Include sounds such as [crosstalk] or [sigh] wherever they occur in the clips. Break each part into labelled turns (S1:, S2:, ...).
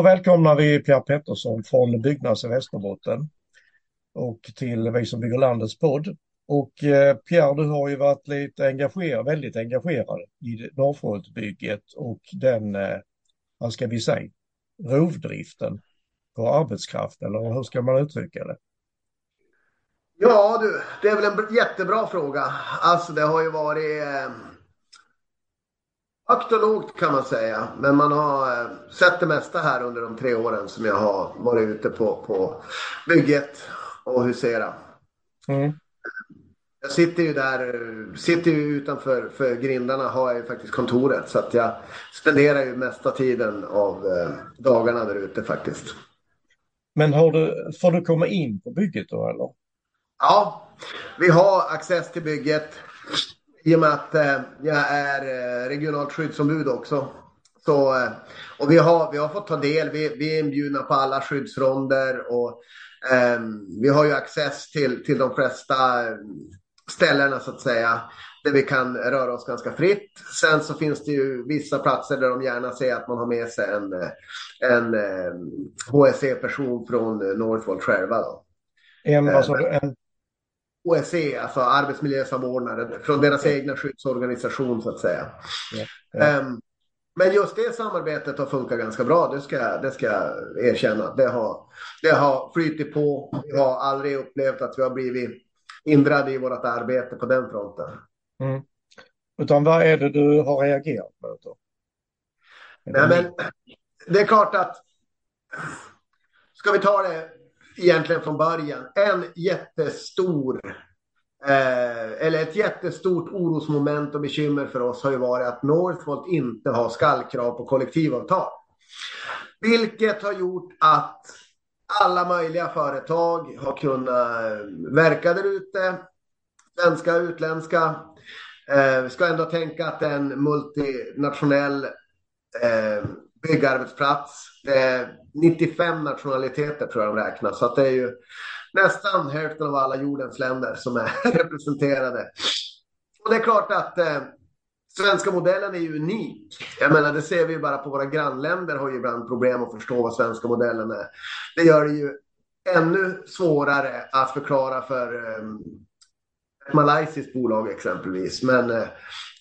S1: Då välkomnar vi Pierre Pettersson från Byggnads i Västerbotten och till Vi som bygger landets podd. Och eh, Pierre, du har ju varit lite engagerad, väldigt engagerad i Norrfrontbygget och den, eh, vad ska vi säga, rovdriften på arbetskraft, eller hur ska man uttrycka det?
S2: Ja du, det är väl en jättebra fråga. Alltså det har ju varit eh, högt och lågt kan man säga. Men man har eh, sett det mesta här under de tre åren som jag har varit ute på, på bygget och husera. Mm. Jag sitter ju där, sitter ju utanför för grindarna har jag ju faktiskt kontoret så att jag spenderar ju mesta tiden av eh, dagarna där ute faktiskt.
S1: Men har du, får du komma in på bygget då eller?
S2: Ja, vi har access till bygget i och med att eh, jag är eh, regionalt skyddsombud också. Så, eh, och vi har, vi har fått ta del, vi, vi är inbjudna på alla skyddsronder och ehm, vi har ju access till, till de flesta ställena så att säga där vi kan röra oss ganska fritt. Sen så finns det ju vissa platser där de gärna ser att man har med sig en, en, en HSE-person från Northvolt själva. Då.
S1: En, alltså, en
S2: OSE, alltså arbetsmiljösamordnare, från deras egna skyddsorganisation så att säga. Ja. Um, men just det samarbetet har funkat ganska bra, det ska, det ska jag erkänna. Det har, det har flyttit på. Vi har aldrig upplevt att vi har blivit hindrade i vårt arbete på den fronten.
S1: Mm. Utan vad är det du har reagerat på? Då?
S2: Nej, men det är klart att ska vi ta det egentligen från början. En jättestor eh, eller ett jättestort orosmoment och bekymmer för oss har ju varit att Northvolt inte har skallkrav på kollektivavtal. Vilket har gjort att alla möjliga företag har kunnat verka där ute. Svenska, utländska. Eh, vi ska ändå tänka att en multinationell eh, byggarbetsplats. Eh, 95 nationaliteter tror jag de räknar. Så att det är ju nästan hälften av alla jordens länder som är [laughs] representerade. Och det är klart att eh, svenska modellen är ju unik. Jag menar, det ser vi ju bara på våra grannländer har ju ibland problem att förstå vad svenska modellen är. Det gör det ju ännu svårare att förklara för eh, ett malaysiskt bolag exempelvis. Men, eh,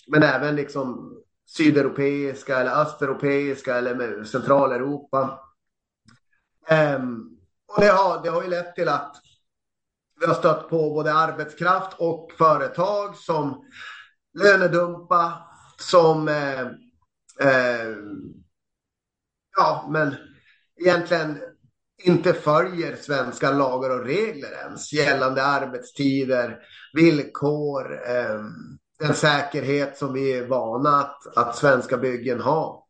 S2: men även liksom sydeuropeiska eller östeuropeiska eller Centraleuropa. Um, och det har, det har ju lett till att vi har stött på både arbetskraft och företag som lönedumpa, som eh, eh, ja, men egentligen inte följer svenska lagar och regler ens gällande arbetstider, villkor, eh, den säkerhet som vi är vana att, att svenska byggen har.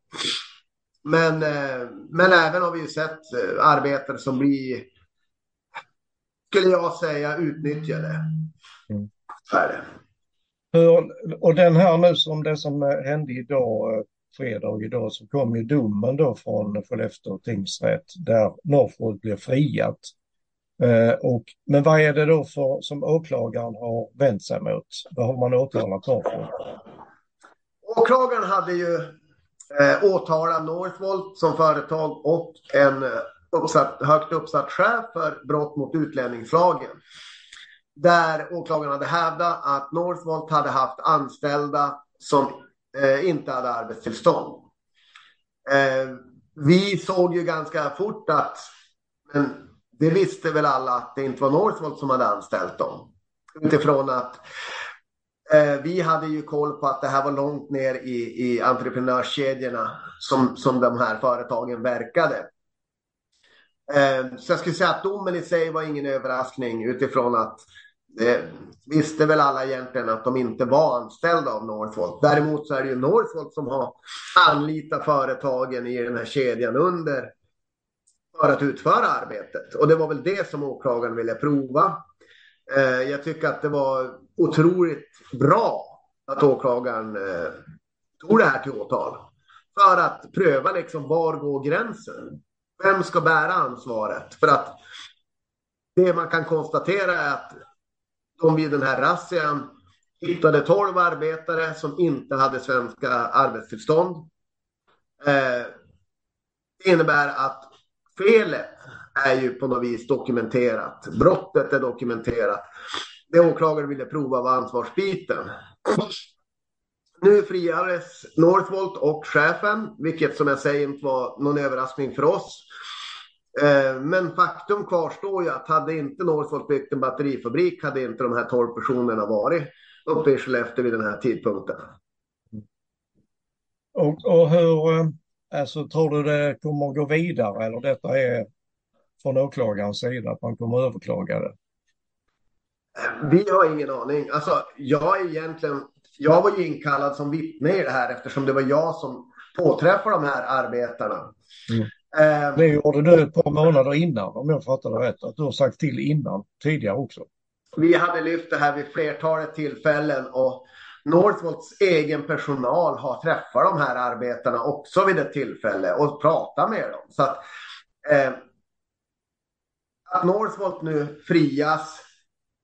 S2: Men, eh, men även har vi ju sett eh, arbetare som blir, skulle jag säga, utnyttjade. Mm.
S1: Hur, och den här nu som det som hände idag, fredag idag, så kom ju domen då från Skellefteå tingsrätt där Norrfot blev friat Eh, och, men vad är det då för, som åklagaren har vänt sig mot? Vad har man åtalat för?
S2: Åklagaren hade ju eh, åtalat Northvolt som företag och en uppsatt, högt uppsatt chef för brott mot utlänningslagen. Där åklagaren hade hävdat att Northvolt hade haft anställda som eh, inte hade arbetstillstånd. Eh, vi såg ju ganska fort att men, det visste väl alla att det inte var Northvolt som hade anställt dem. Utifrån att eh, vi hade ju koll på att det här var långt ner i, i entreprenörskedjorna som, som de här företagen verkade. Eh, så jag skulle säga att domen i sig var ingen överraskning utifrån att det visste väl alla egentligen att de inte var anställda av Northvolt. Däremot så är det ju Northvolt som har anlitat företagen i den här kedjan under för att utföra arbetet. Och det var väl det som åklagaren ville prova. Eh, jag tycker att det var otroligt bra att åklagaren eh, tog det här till åtal. För att pröva liksom var går gränsen? Vem ska bära ansvaret? För att det man kan konstatera är att de vid den här razzian hittade 12 arbetare som inte hade svenska arbetstillstånd. Eh, Det innebär att felet är ju på något vis dokumenterat. Brottet är dokumenterat. Det åklagaren ville prova var ansvarsbiten. Nu friades Northvolt och chefen, vilket som jag säger inte var någon överraskning för oss. Eh, men faktum kvarstår ju att hade inte Northvolt byggt en batterifabrik hade inte de här 12 personerna varit uppe i Skellefteå vid den här tidpunkten.
S1: Och, och hur, eh, alltså tror du det kommer att gå vidare eller detta är från åklagarens sida att man kommer att överklaga det?
S2: Vi har ingen aning. Alltså, jag är egentligen, jag var ju inkallad som vittne i det här eftersom det var jag som påträffade de här arbetarna.
S1: Mm. Eh, det gjorde du ett par månader innan om jag fattar det rätt. Att du har sagt till innan, tidigare också.
S2: Vi hade lyft det här vid flertalet tillfällen och Northvolts egen personal har träffat de här arbetarna också vid ett tillfälle och pratat med dem. Så att, eh, att Northvolt nu frias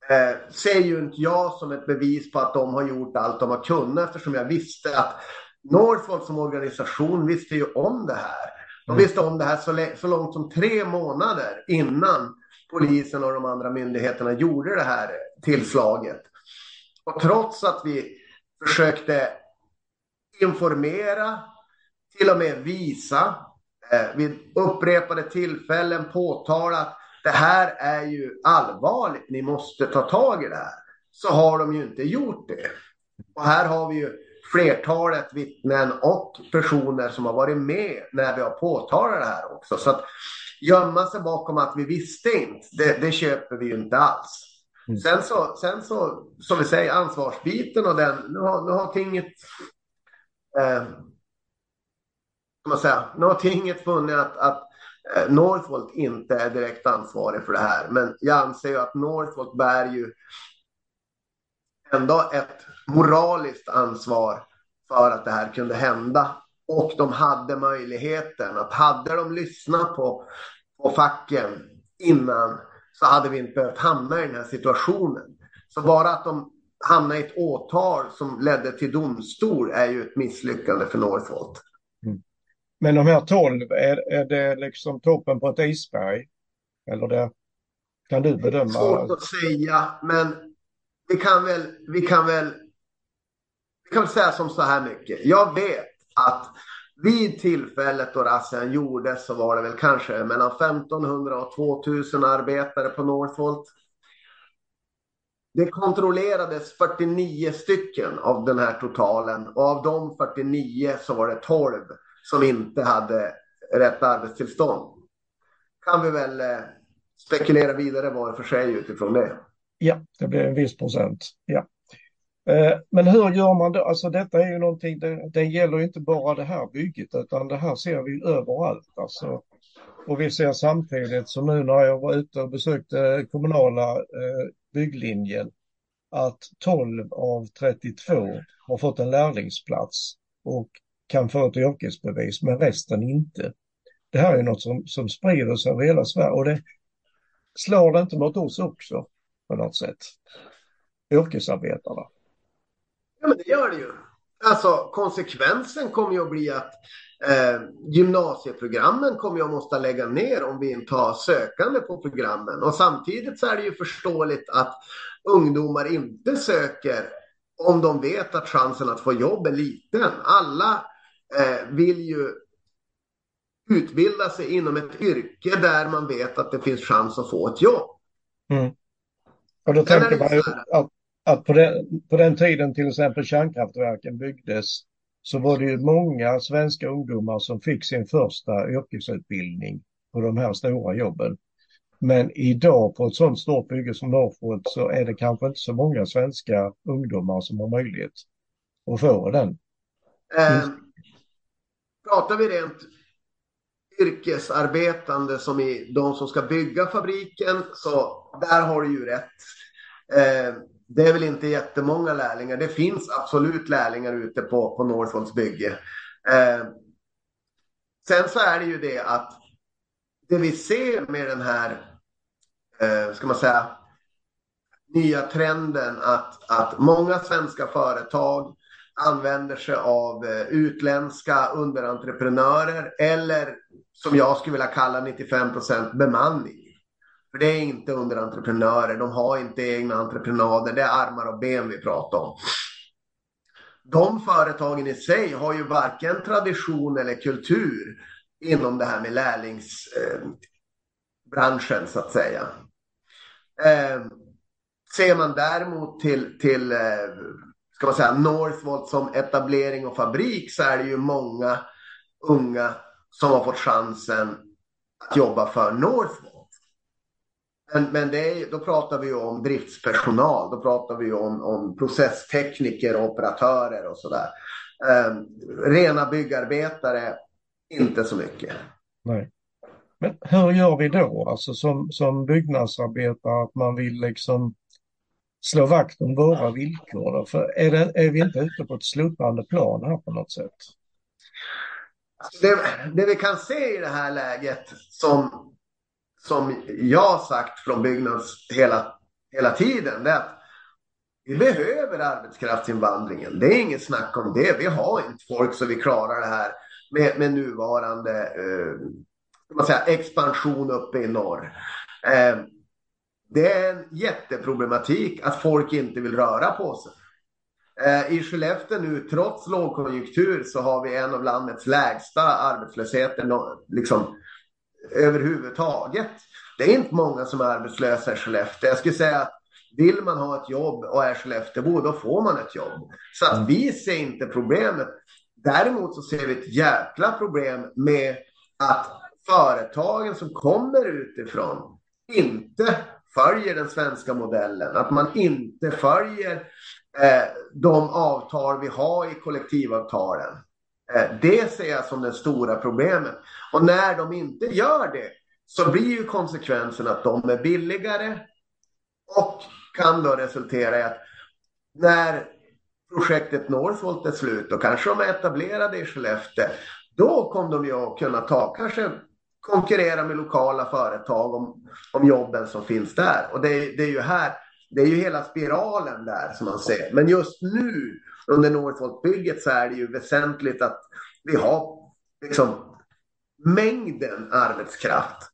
S2: eh, ser ju inte jag som ett bevis på att de har gjort allt de har kunnat eftersom jag visste att Northvolt som organisation visste ju om det här. De mm. visste om det här så, så långt som tre månader innan polisen och de andra myndigheterna gjorde det här tillslaget. Och trots att vi försökte informera, till och med visa, eh, vid upprepade tillfällen påtala att det här är ju allvarligt, ni måste ta tag i det här. Så har de ju inte gjort det. Och här har vi ju flertalet vittnen och personer som har varit med när vi har påtalat det här också. Så att gömma sig bakom att vi visste inte, det, det köper vi ju inte alls. Mm. Sen så, sen så, som vi säger, ansvarsbiten och den, nu har, nu har tinget, eh, man säga, nu har tinget funnit att, att eh, Northvolt inte är direkt ansvarig för det här. Men jag anser ju att Northvolt bär ju ändå ett moraliskt ansvar för att det här kunde hända. Och de hade möjligheten att hade de lyssnat på, på facken innan så hade vi inte behövt hamna i den här situationen. Så bara att de hamnade i ett åtal som ledde till domstol är ju ett misslyckande för Northvolt. Mm.
S1: Men de här tolv, är, är det liksom toppen på ett isberg? Eller det, kan du bedöma?
S2: Svårt att säga, men vi kan väl, vi kan väl, vi kan väl säga som så här mycket. Jag vet att vid tillfället då razzian gjordes så var det väl kanske mellan 1500 och 2000 arbetare på Northvolt. Det kontrollerades 49 stycken av den här totalen och av de 49 så var det 12 som inte hade rätt arbetstillstånd. Kan vi väl eh, spekulera vidare var för sig utifrån det.
S1: Ja, det blir en viss procent. Ja. Eh, men hur gör man då? Alltså detta är ju någonting, det, det gäller inte bara det här bygget utan det här ser vi överallt. Alltså. Och vi ser samtidigt som nu när jag var ute och besökte kommunala eh, bygglinjen att 12 av 32 har fått en lärlingsplats och kan få ett yrkesbevis men resten inte. Det här är något som, som sprider sig över hela Sverige och det slår det inte mot oss också på något sätt? Yrkesarbetarna.
S2: Ja, men det gör det ju. Alltså konsekvensen kommer ju att bli att eh, gymnasieprogrammen kommer jag måste lägga ner om vi inte har sökande på programmen. Och samtidigt så är det ju förståeligt att ungdomar inte söker om de vet att chansen att få jobb är liten. Alla eh, vill ju utbilda sig inom ett yrke där man vet att det finns chans att få ett jobb. Mm.
S1: Och då tänker man ju att att på den, på den tiden till exempel kärnkraftverken byggdes så var det ju många svenska ungdomar som fick sin första yrkesutbildning på de här stora jobben. Men idag på ett sådant stort bygge som Northvolt så är det kanske inte så många svenska ungdomar som har möjlighet att få den. Eh,
S2: pratar vi rent yrkesarbetande som i de som ska bygga fabriken så där har du ju rätt. Eh, det är väl inte jättemånga lärlingar. Det finns absolut lärlingar ute på, på Northvolts bygge. Eh, sen så är det ju det att det vi ser med den här, eh, ska man säga, nya trenden att, att många svenska företag använder sig av eh, utländska underentreprenörer eller som jag skulle vilja kalla 95 procent bemanning. För det är inte underentreprenörer, de har inte egna entreprenader, det är armar och ben vi pratar om. De företagen i sig har ju varken tradition eller kultur inom det här med lärlingsbranschen eh, så att säga. Eh, ser man däremot till, till eh, ska man säga, Northvolt som etablering och fabrik så är det ju många unga som har fått chansen att jobba för Northvolt. Men, men är, då pratar vi om driftspersonal, då pratar vi om, om processtekniker och operatörer och sådär. Eh, rena byggarbetare, inte så mycket.
S1: Nej. Men hur gör vi då, alltså som, som byggnadsarbetare, att man vill liksom slå vakt om våra villkor? Då? För är, det, är vi inte ute på ett sluttande plan här på något sätt?
S2: Alltså, det, det, vi kan se i det här läget som, som jag har sagt från Byggnads hela, hela tiden, det är att vi behöver arbetskraftsinvandringen. Det är inget snack om det. Vi har inte folk så vi klarar det här med, med nuvarande eh, man säga, expansion uppe i norr. Eh, det är en jätteproblematik att folk inte vill röra på sig. Eh, I Skellefteå nu, trots lågkonjunktur, så har vi en av landets lägsta arbetslösheter liksom, överhuvudtaget. Det är inte många som är arbetslösa i Skellefteå. Jag skulle säga att vill man ha ett jobb och är Skellefteåbo, då får man ett jobb. Så att vi ser inte problemet. Däremot så ser vi ett jäkla problem med att företagen som kommer utifrån inte följer den svenska modellen. Att man inte följer eh, de avtal vi har i kollektivavtalen. Eh, det ser jag som det stora problemet. Och när de inte gör det så blir ju konsekvensen att de är billigare och kan då resultera i att när projektet Northvolt är slut och kanske de är etablerade i Skellefteå, då kommer de ju att kunna ta, kanske konkurrera med lokala företag om, om jobben som finns där. Och det, det är ju här, det är ju hela spiralen där som man ser. Men just nu under Northvolt-bygget så är det ju väsentligt att vi har liksom mängden arbetskraft.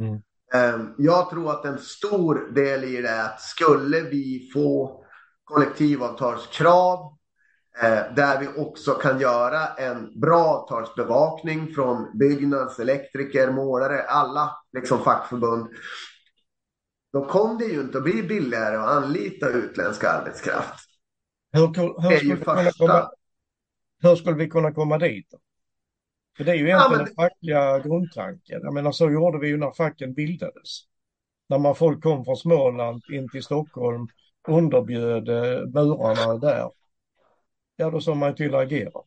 S2: Mm. Ehm, jag tror att en stor del i det är att skulle vi få kollektivavtalskrav eh, där vi också kan göra en bra avtalsbevakning från Byggnads, elektriker, målare, alla liksom fackförbund. Då kommer det ju inte att bli billigare att anlita utländsk arbetskraft.
S1: Hur, hur, skulle, vi kunna komma, hur skulle vi kunna komma dit? För det är ju egentligen ja, men... den fackliga grundtanken. Jag menar så gjorde vi ju när facken bildades. När man folk kom från Småland in till Stockholm, underbjöd eh, murarna där. Ja, då sa man till att agera.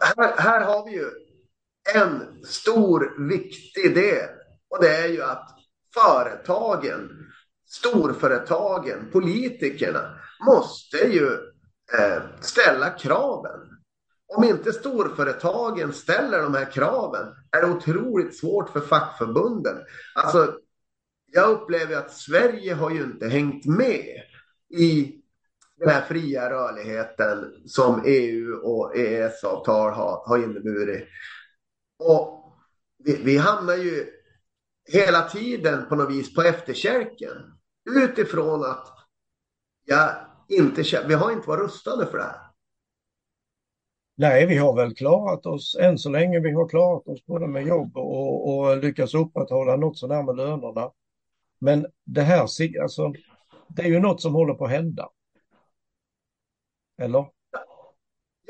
S2: Här, här har vi ju en stor viktig del och det är ju att företagen, storföretagen, politikerna måste ju eh, ställa kraven. Om inte storföretagen ställer de här kraven är det otroligt svårt för fackförbunden. Alltså, jag upplever att Sverige har ju inte hängt med i den här fria rörligheten som EU och EES-avtal har, har inneburit. Och vi, vi hamnar ju hela tiden på något vis på efterkälken utifrån att jag inte, vi har inte varit rustade för det här.
S1: Nej, vi har väl klarat oss än så länge. Vi har klarat oss både med jobb och, och lyckats upprätthålla något sådär med lönerna. Men det här, alltså, det är ju något som håller på att hända. Eller?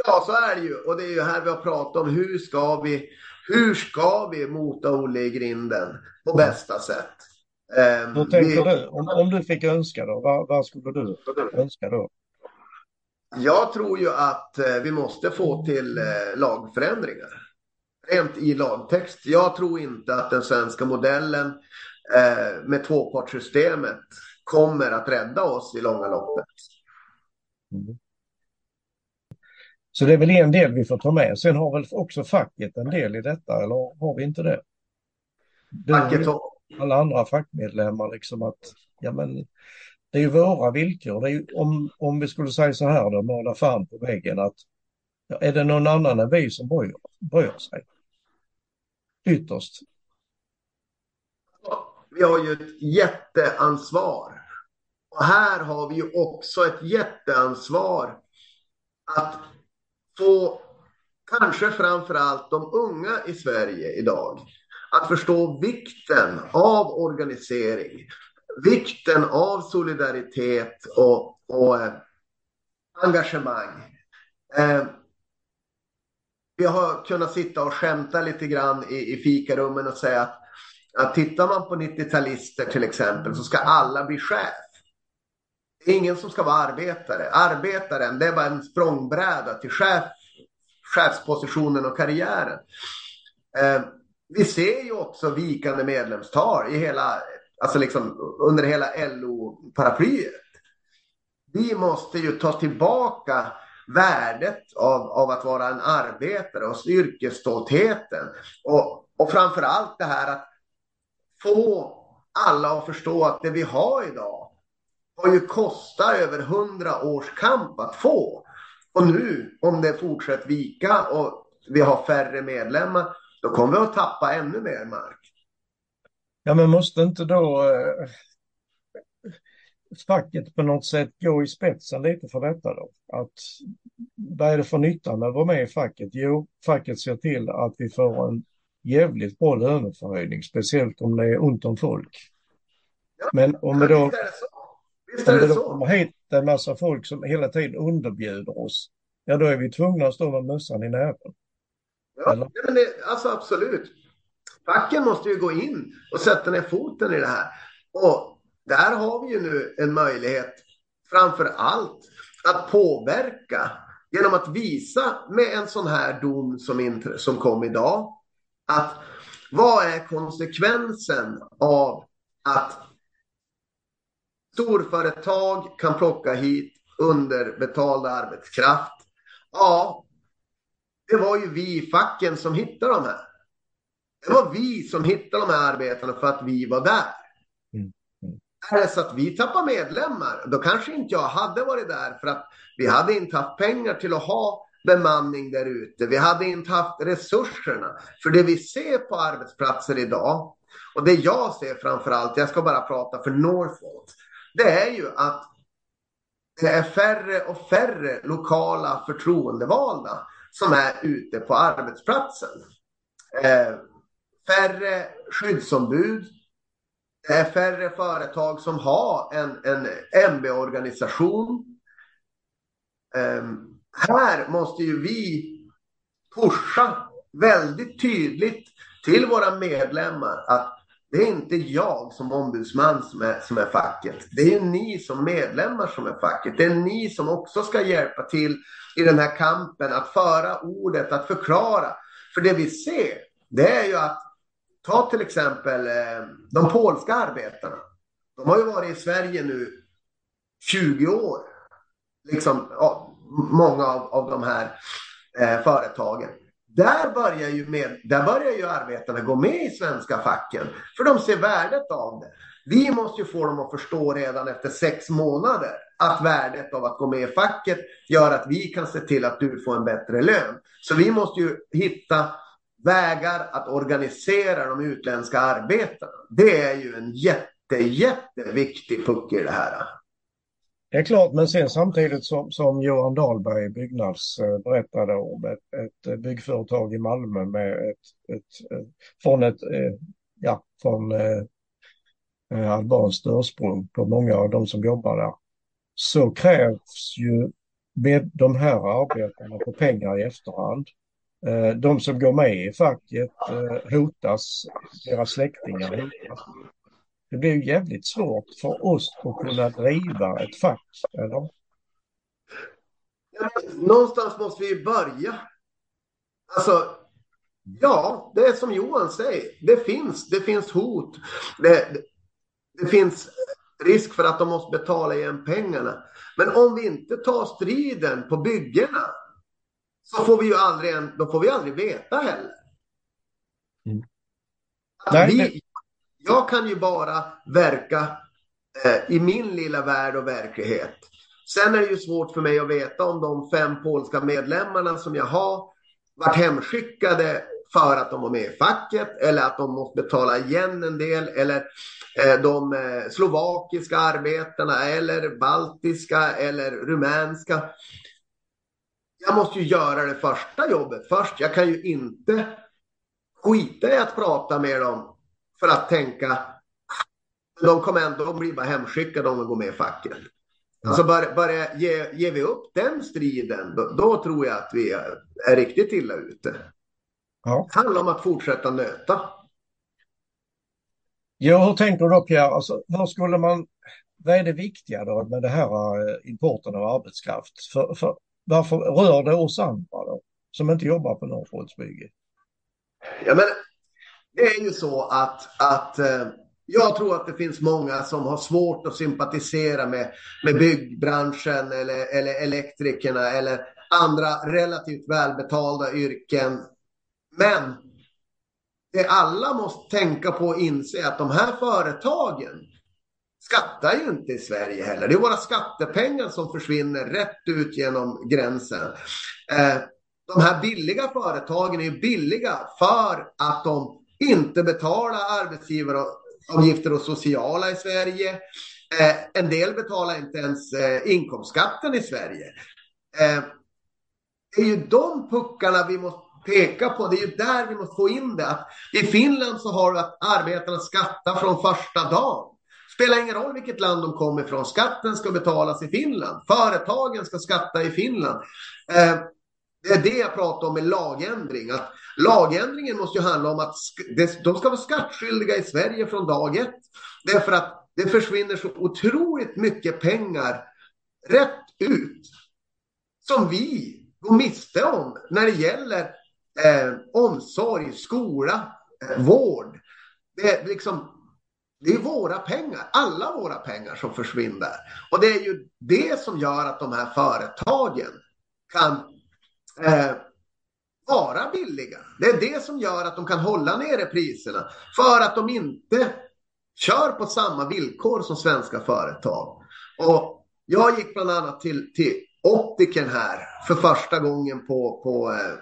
S2: Ja, så är det ju. Och det är ju här vi har pratat om hur ska vi, hur ska vi mota Olle i grinden på bästa sätt?
S1: Um, Hur tänker vi... du? Om, om du fick önska då, vad, vad skulle du önska då?
S2: Jag tror ju att eh, vi måste få till eh, lagförändringar. Rent i lagtext. Jag tror inte att den svenska modellen eh, med tvåpartssystemet kommer att rädda oss i långa loppet. Mm.
S1: Så det är väl en del vi får ta med. Sen har väl också facket en del i detta, eller har vi inte det?
S2: Facket
S1: har... Alla andra fackmedlemmar liksom att, ja men det är ju våra villkor. Det är ju, om, om vi skulle säga så här då, måla fan på väggen att är det någon annan än vi som bryr, bryr sig? Ytterst.
S2: Vi har ju ett jätteansvar. Och här har vi ju också ett jätteansvar att få kanske framför allt de unga i Sverige idag att förstå vikten av organisering, vikten av solidaritet och, och eh, engagemang. Eh, vi har kunnat sitta och skämta lite grann i, i fikarummen och säga att, att tittar man på 90-talister till exempel så ska alla bli chef. Det är ingen som ska vara arbetare. Arbetaren, det är bara en språngbräda till chef, chefspositionen och karriären. Eh, vi ser ju också vikande medlemstal i hela, alltså liksom under hela LO-paraplyet. Vi måste ju ta tillbaka värdet av, av att vara en arbetare och yrkesstoltheten. Och, och framför allt det här att få alla att förstå att det vi har idag har ju kostat över hundra års kamp att få. Och nu, om det fortsätter vika och vi har färre medlemmar, då kommer vi att tappa ännu mer mark.
S1: Ja, men måste inte då eh, facket på något sätt gå i spetsen lite för detta då? Att, vad är det för nytta med att vara med i facket? Jo, facket ser till att vi får en jävligt bra löneförhöjning, speciellt om det är ont om folk.
S2: Ja,
S1: Men om vi då,
S2: visst det
S1: om det
S2: det
S1: då kommer hit en massa folk som hela tiden underbjuder oss, ja då är vi tvungna att stå med mössan i näven.
S2: Ja, men det, alltså absolut. Facken måste ju gå in och sätta ner foten i det här. Och där har vi ju nu en möjlighet, framför allt, att påverka genom att visa med en sån här dom som, som kom idag, att vad är konsekvensen av att storföretag kan plocka hit underbetald arbetskraft? Ja, det var ju vi i facken som hittade de här. Det var vi som hittade de här arbetarna för att vi var där.
S1: Mm. Mm.
S2: Är det så att vi tappar medlemmar, då kanske inte jag hade varit där för att vi hade inte haft pengar till att ha bemanning där ute. Vi hade inte haft resurserna. För det vi ser på arbetsplatser idag och det jag ser framför allt, jag ska bara prata för Northvolt, det är ju att det är färre och färre lokala förtroendevalda som är ute på arbetsplatsen. Eh, färre skyddsombud. Det är färre företag som har en, en MB-organisation. Eh, här måste ju vi pusha väldigt tydligt till våra medlemmar att det är inte jag som ombudsman som är, som är facket. Det är ni som medlemmar som är facket. Det är ni som också ska hjälpa till i den här kampen att föra ordet, att förklara. För det vi ser, det är ju att ta till exempel eh, de polska arbetarna. De har ju varit i Sverige nu 20 år. Liksom, ja, många av, av de här eh, företagen. Där börjar, ju med, där börjar ju arbetarna gå med i svenska facken. För de ser värdet av det. Vi måste ju få dem att förstå redan efter sex månader att värdet av att gå med i facket gör att vi kan se till att du får en bättre lön. Så vi måste ju hitta vägar att organisera de utländska arbetarna. Det är ju en jätte, jätteviktig puck i det här.
S1: Det är klart, men sen samtidigt som, som Johan Dahlberg, Byggnads, eh, berättade om ett, ett eh, byggföretag i Malmö med ett, ett, från ett, eh, ja, från eh, albanskt ursprung på många av de som jobbar där, så krävs ju med de här arbetarna på pengar i efterhand. De som går med i facket hotas, deras släktingar hotas. Det blir ju jävligt svårt för oss att kunna driva ett fack, eller?
S2: Ja, någonstans måste vi börja. Alltså, ja, det är som Johan säger. Det finns, det finns hot. Det, det finns risk för att de måste betala igen pengarna. Men om vi inte tar striden på byggena så får vi ju aldrig, då får vi aldrig veta heller.
S1: Mm.
S2: Att
S1: Nej,
S2: vi, jag kan ju bara verka eh, i min lilla värld och verklighet. Sen är det ju svårt för mig att veta om de fem polska medlemmarna som jag har varit hemskickade för att de var med i facket eller att de måste betala igen en del eller eh, de eh, slovakiska arbetarna eller baltiska eller rumänska. Jag måste ju göra det första jobbet först. Jag kan ju inte skita i att prata med dem för att tänka de kommer ändå, de blir bara hemskickade om de går med i facket. Ja. Alltså börjar börja, ge, ger vi upp den striden, då, då, tror jag att vi är, är riktigt illa ute. Ja. Det handlar om att fortsätta nöta.
S1: Ja, hur tänker du då Pierre? Alltså, hur skulle man, vad är det viktiga då med det här eh, importen av arbetskraft? För, för, varför rör det oss andra då, som inte jobbar på Norrfoldsbygge?
S2: Ja, men det är ju så att, att eh, jag tror att det finns många som har svårt att sympatisera med, med byggbranschen eller, eller elektrikerna eller andra relativt välbetalda yrken. Men det alla måste tänka på och inse att de här företagen skattar ju inte i Sverige heller. Det är våra skattepengar som försvinner rätt ut genom gränsen. Eh, de här billiga företagen är ju billiga för att de inte betala arbetsgivaravgifter och sociala i Sverige. Eh, en del betalar inte ens eh, inkomstskatten i Sverige. Eh, det är ju de puckarna vi måste peka på. Det är ju där vi måste få in det. Att I Finland så har du att arbetarna skattar från första dagen. Spelar ingen roll vilket land de kommer ifrån. Skatten ska betalas i Finland. Företagen ska skatta i Finland. Eh, det är det jag pratar om med lagändring. Att lagändringen måste ju handla om att de ska vara skattskyldiga i Sverige från dag ett. Därför att det försvinner så otroligt mycket pengar rätt ut som vi går miste om när det gäller eh, omsorg, skola, eh, vård. Det är, liksom, det är våra pengar, alla våra pengar som försvinner. Och det är ju det som gör att de här företagen kan eh, vara billiga. Det är det som gör att de kan hålla nere priserna. För att de inte kör på samma villkor som svenska företag. Och jag gick bland annat till, till optiken här för första gången på, på eh,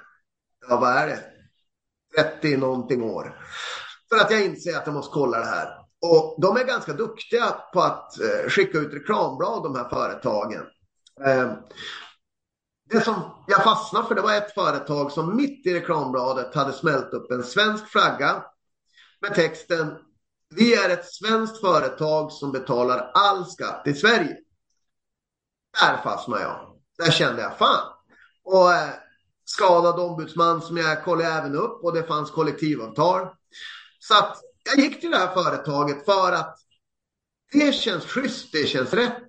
S2: ja vad är det, 30 någonting år. För att jag inser att jag måste kolla det här. Och de är ganska duktiga på att eh, skicka ut reklamblad, de här företagen. Eh, det som jag fastnade för det var ett företag som mitt i reklambladet hade smält upp en svensk flagga med texten Vi är ett svenskt företag som betalar all skatt i Sverige. Där fastnade jag. Där kände jag fan. Och eh, skadad ombudsman som jag kollade även upp och det fanns kollektivavtal. Så att jag gick till det här företaget för att det känns schysst, det känns rätt.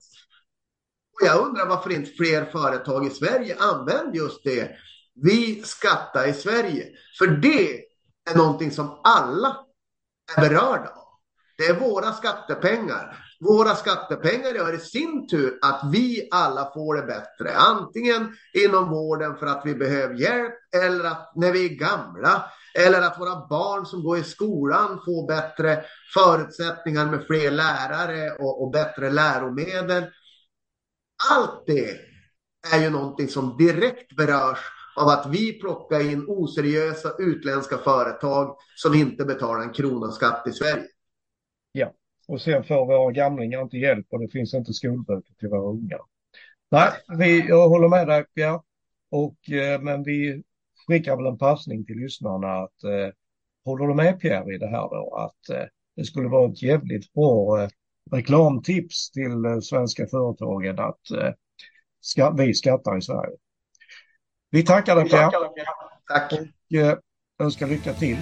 S2: Och jag undrar varför inte fler företag i Sverige använder just det. Vi skattar i Sverige. För det är någonting som alla är berörda av. Det är våra skattepengar. Våra skattepengar gör i sin tur att vi alla får det bättre. Antingen inom vården för att vi behöver hjälp eller att när vi är gamla eller att våra barn som går i skolan får bättre förutsättningar med fler lärare och, och bättre läromedel. Allt det är ju någonting som direkt berörs av att vi plockar in oseriösa utländska företag som inte betalar en krona skatt i Sverige.
S1: Ja, och sen får våra gamlingar inte hjälp och det finns inte skolböcker till våra unga. Nej, vi, jag håller med dig Pierre. Och, eh, men vi skickar väl en passning till lyssnarna att eh, håller du med Pierre i det här då att eh, det skulle vara ett jävligt bra eh, reklamtips till eh, svenska företagen att eh, ska, vi skattar i Sverige. Vi tackar dig Pierre.
S2: Tack.
S1: Och eh, önskar lycka till.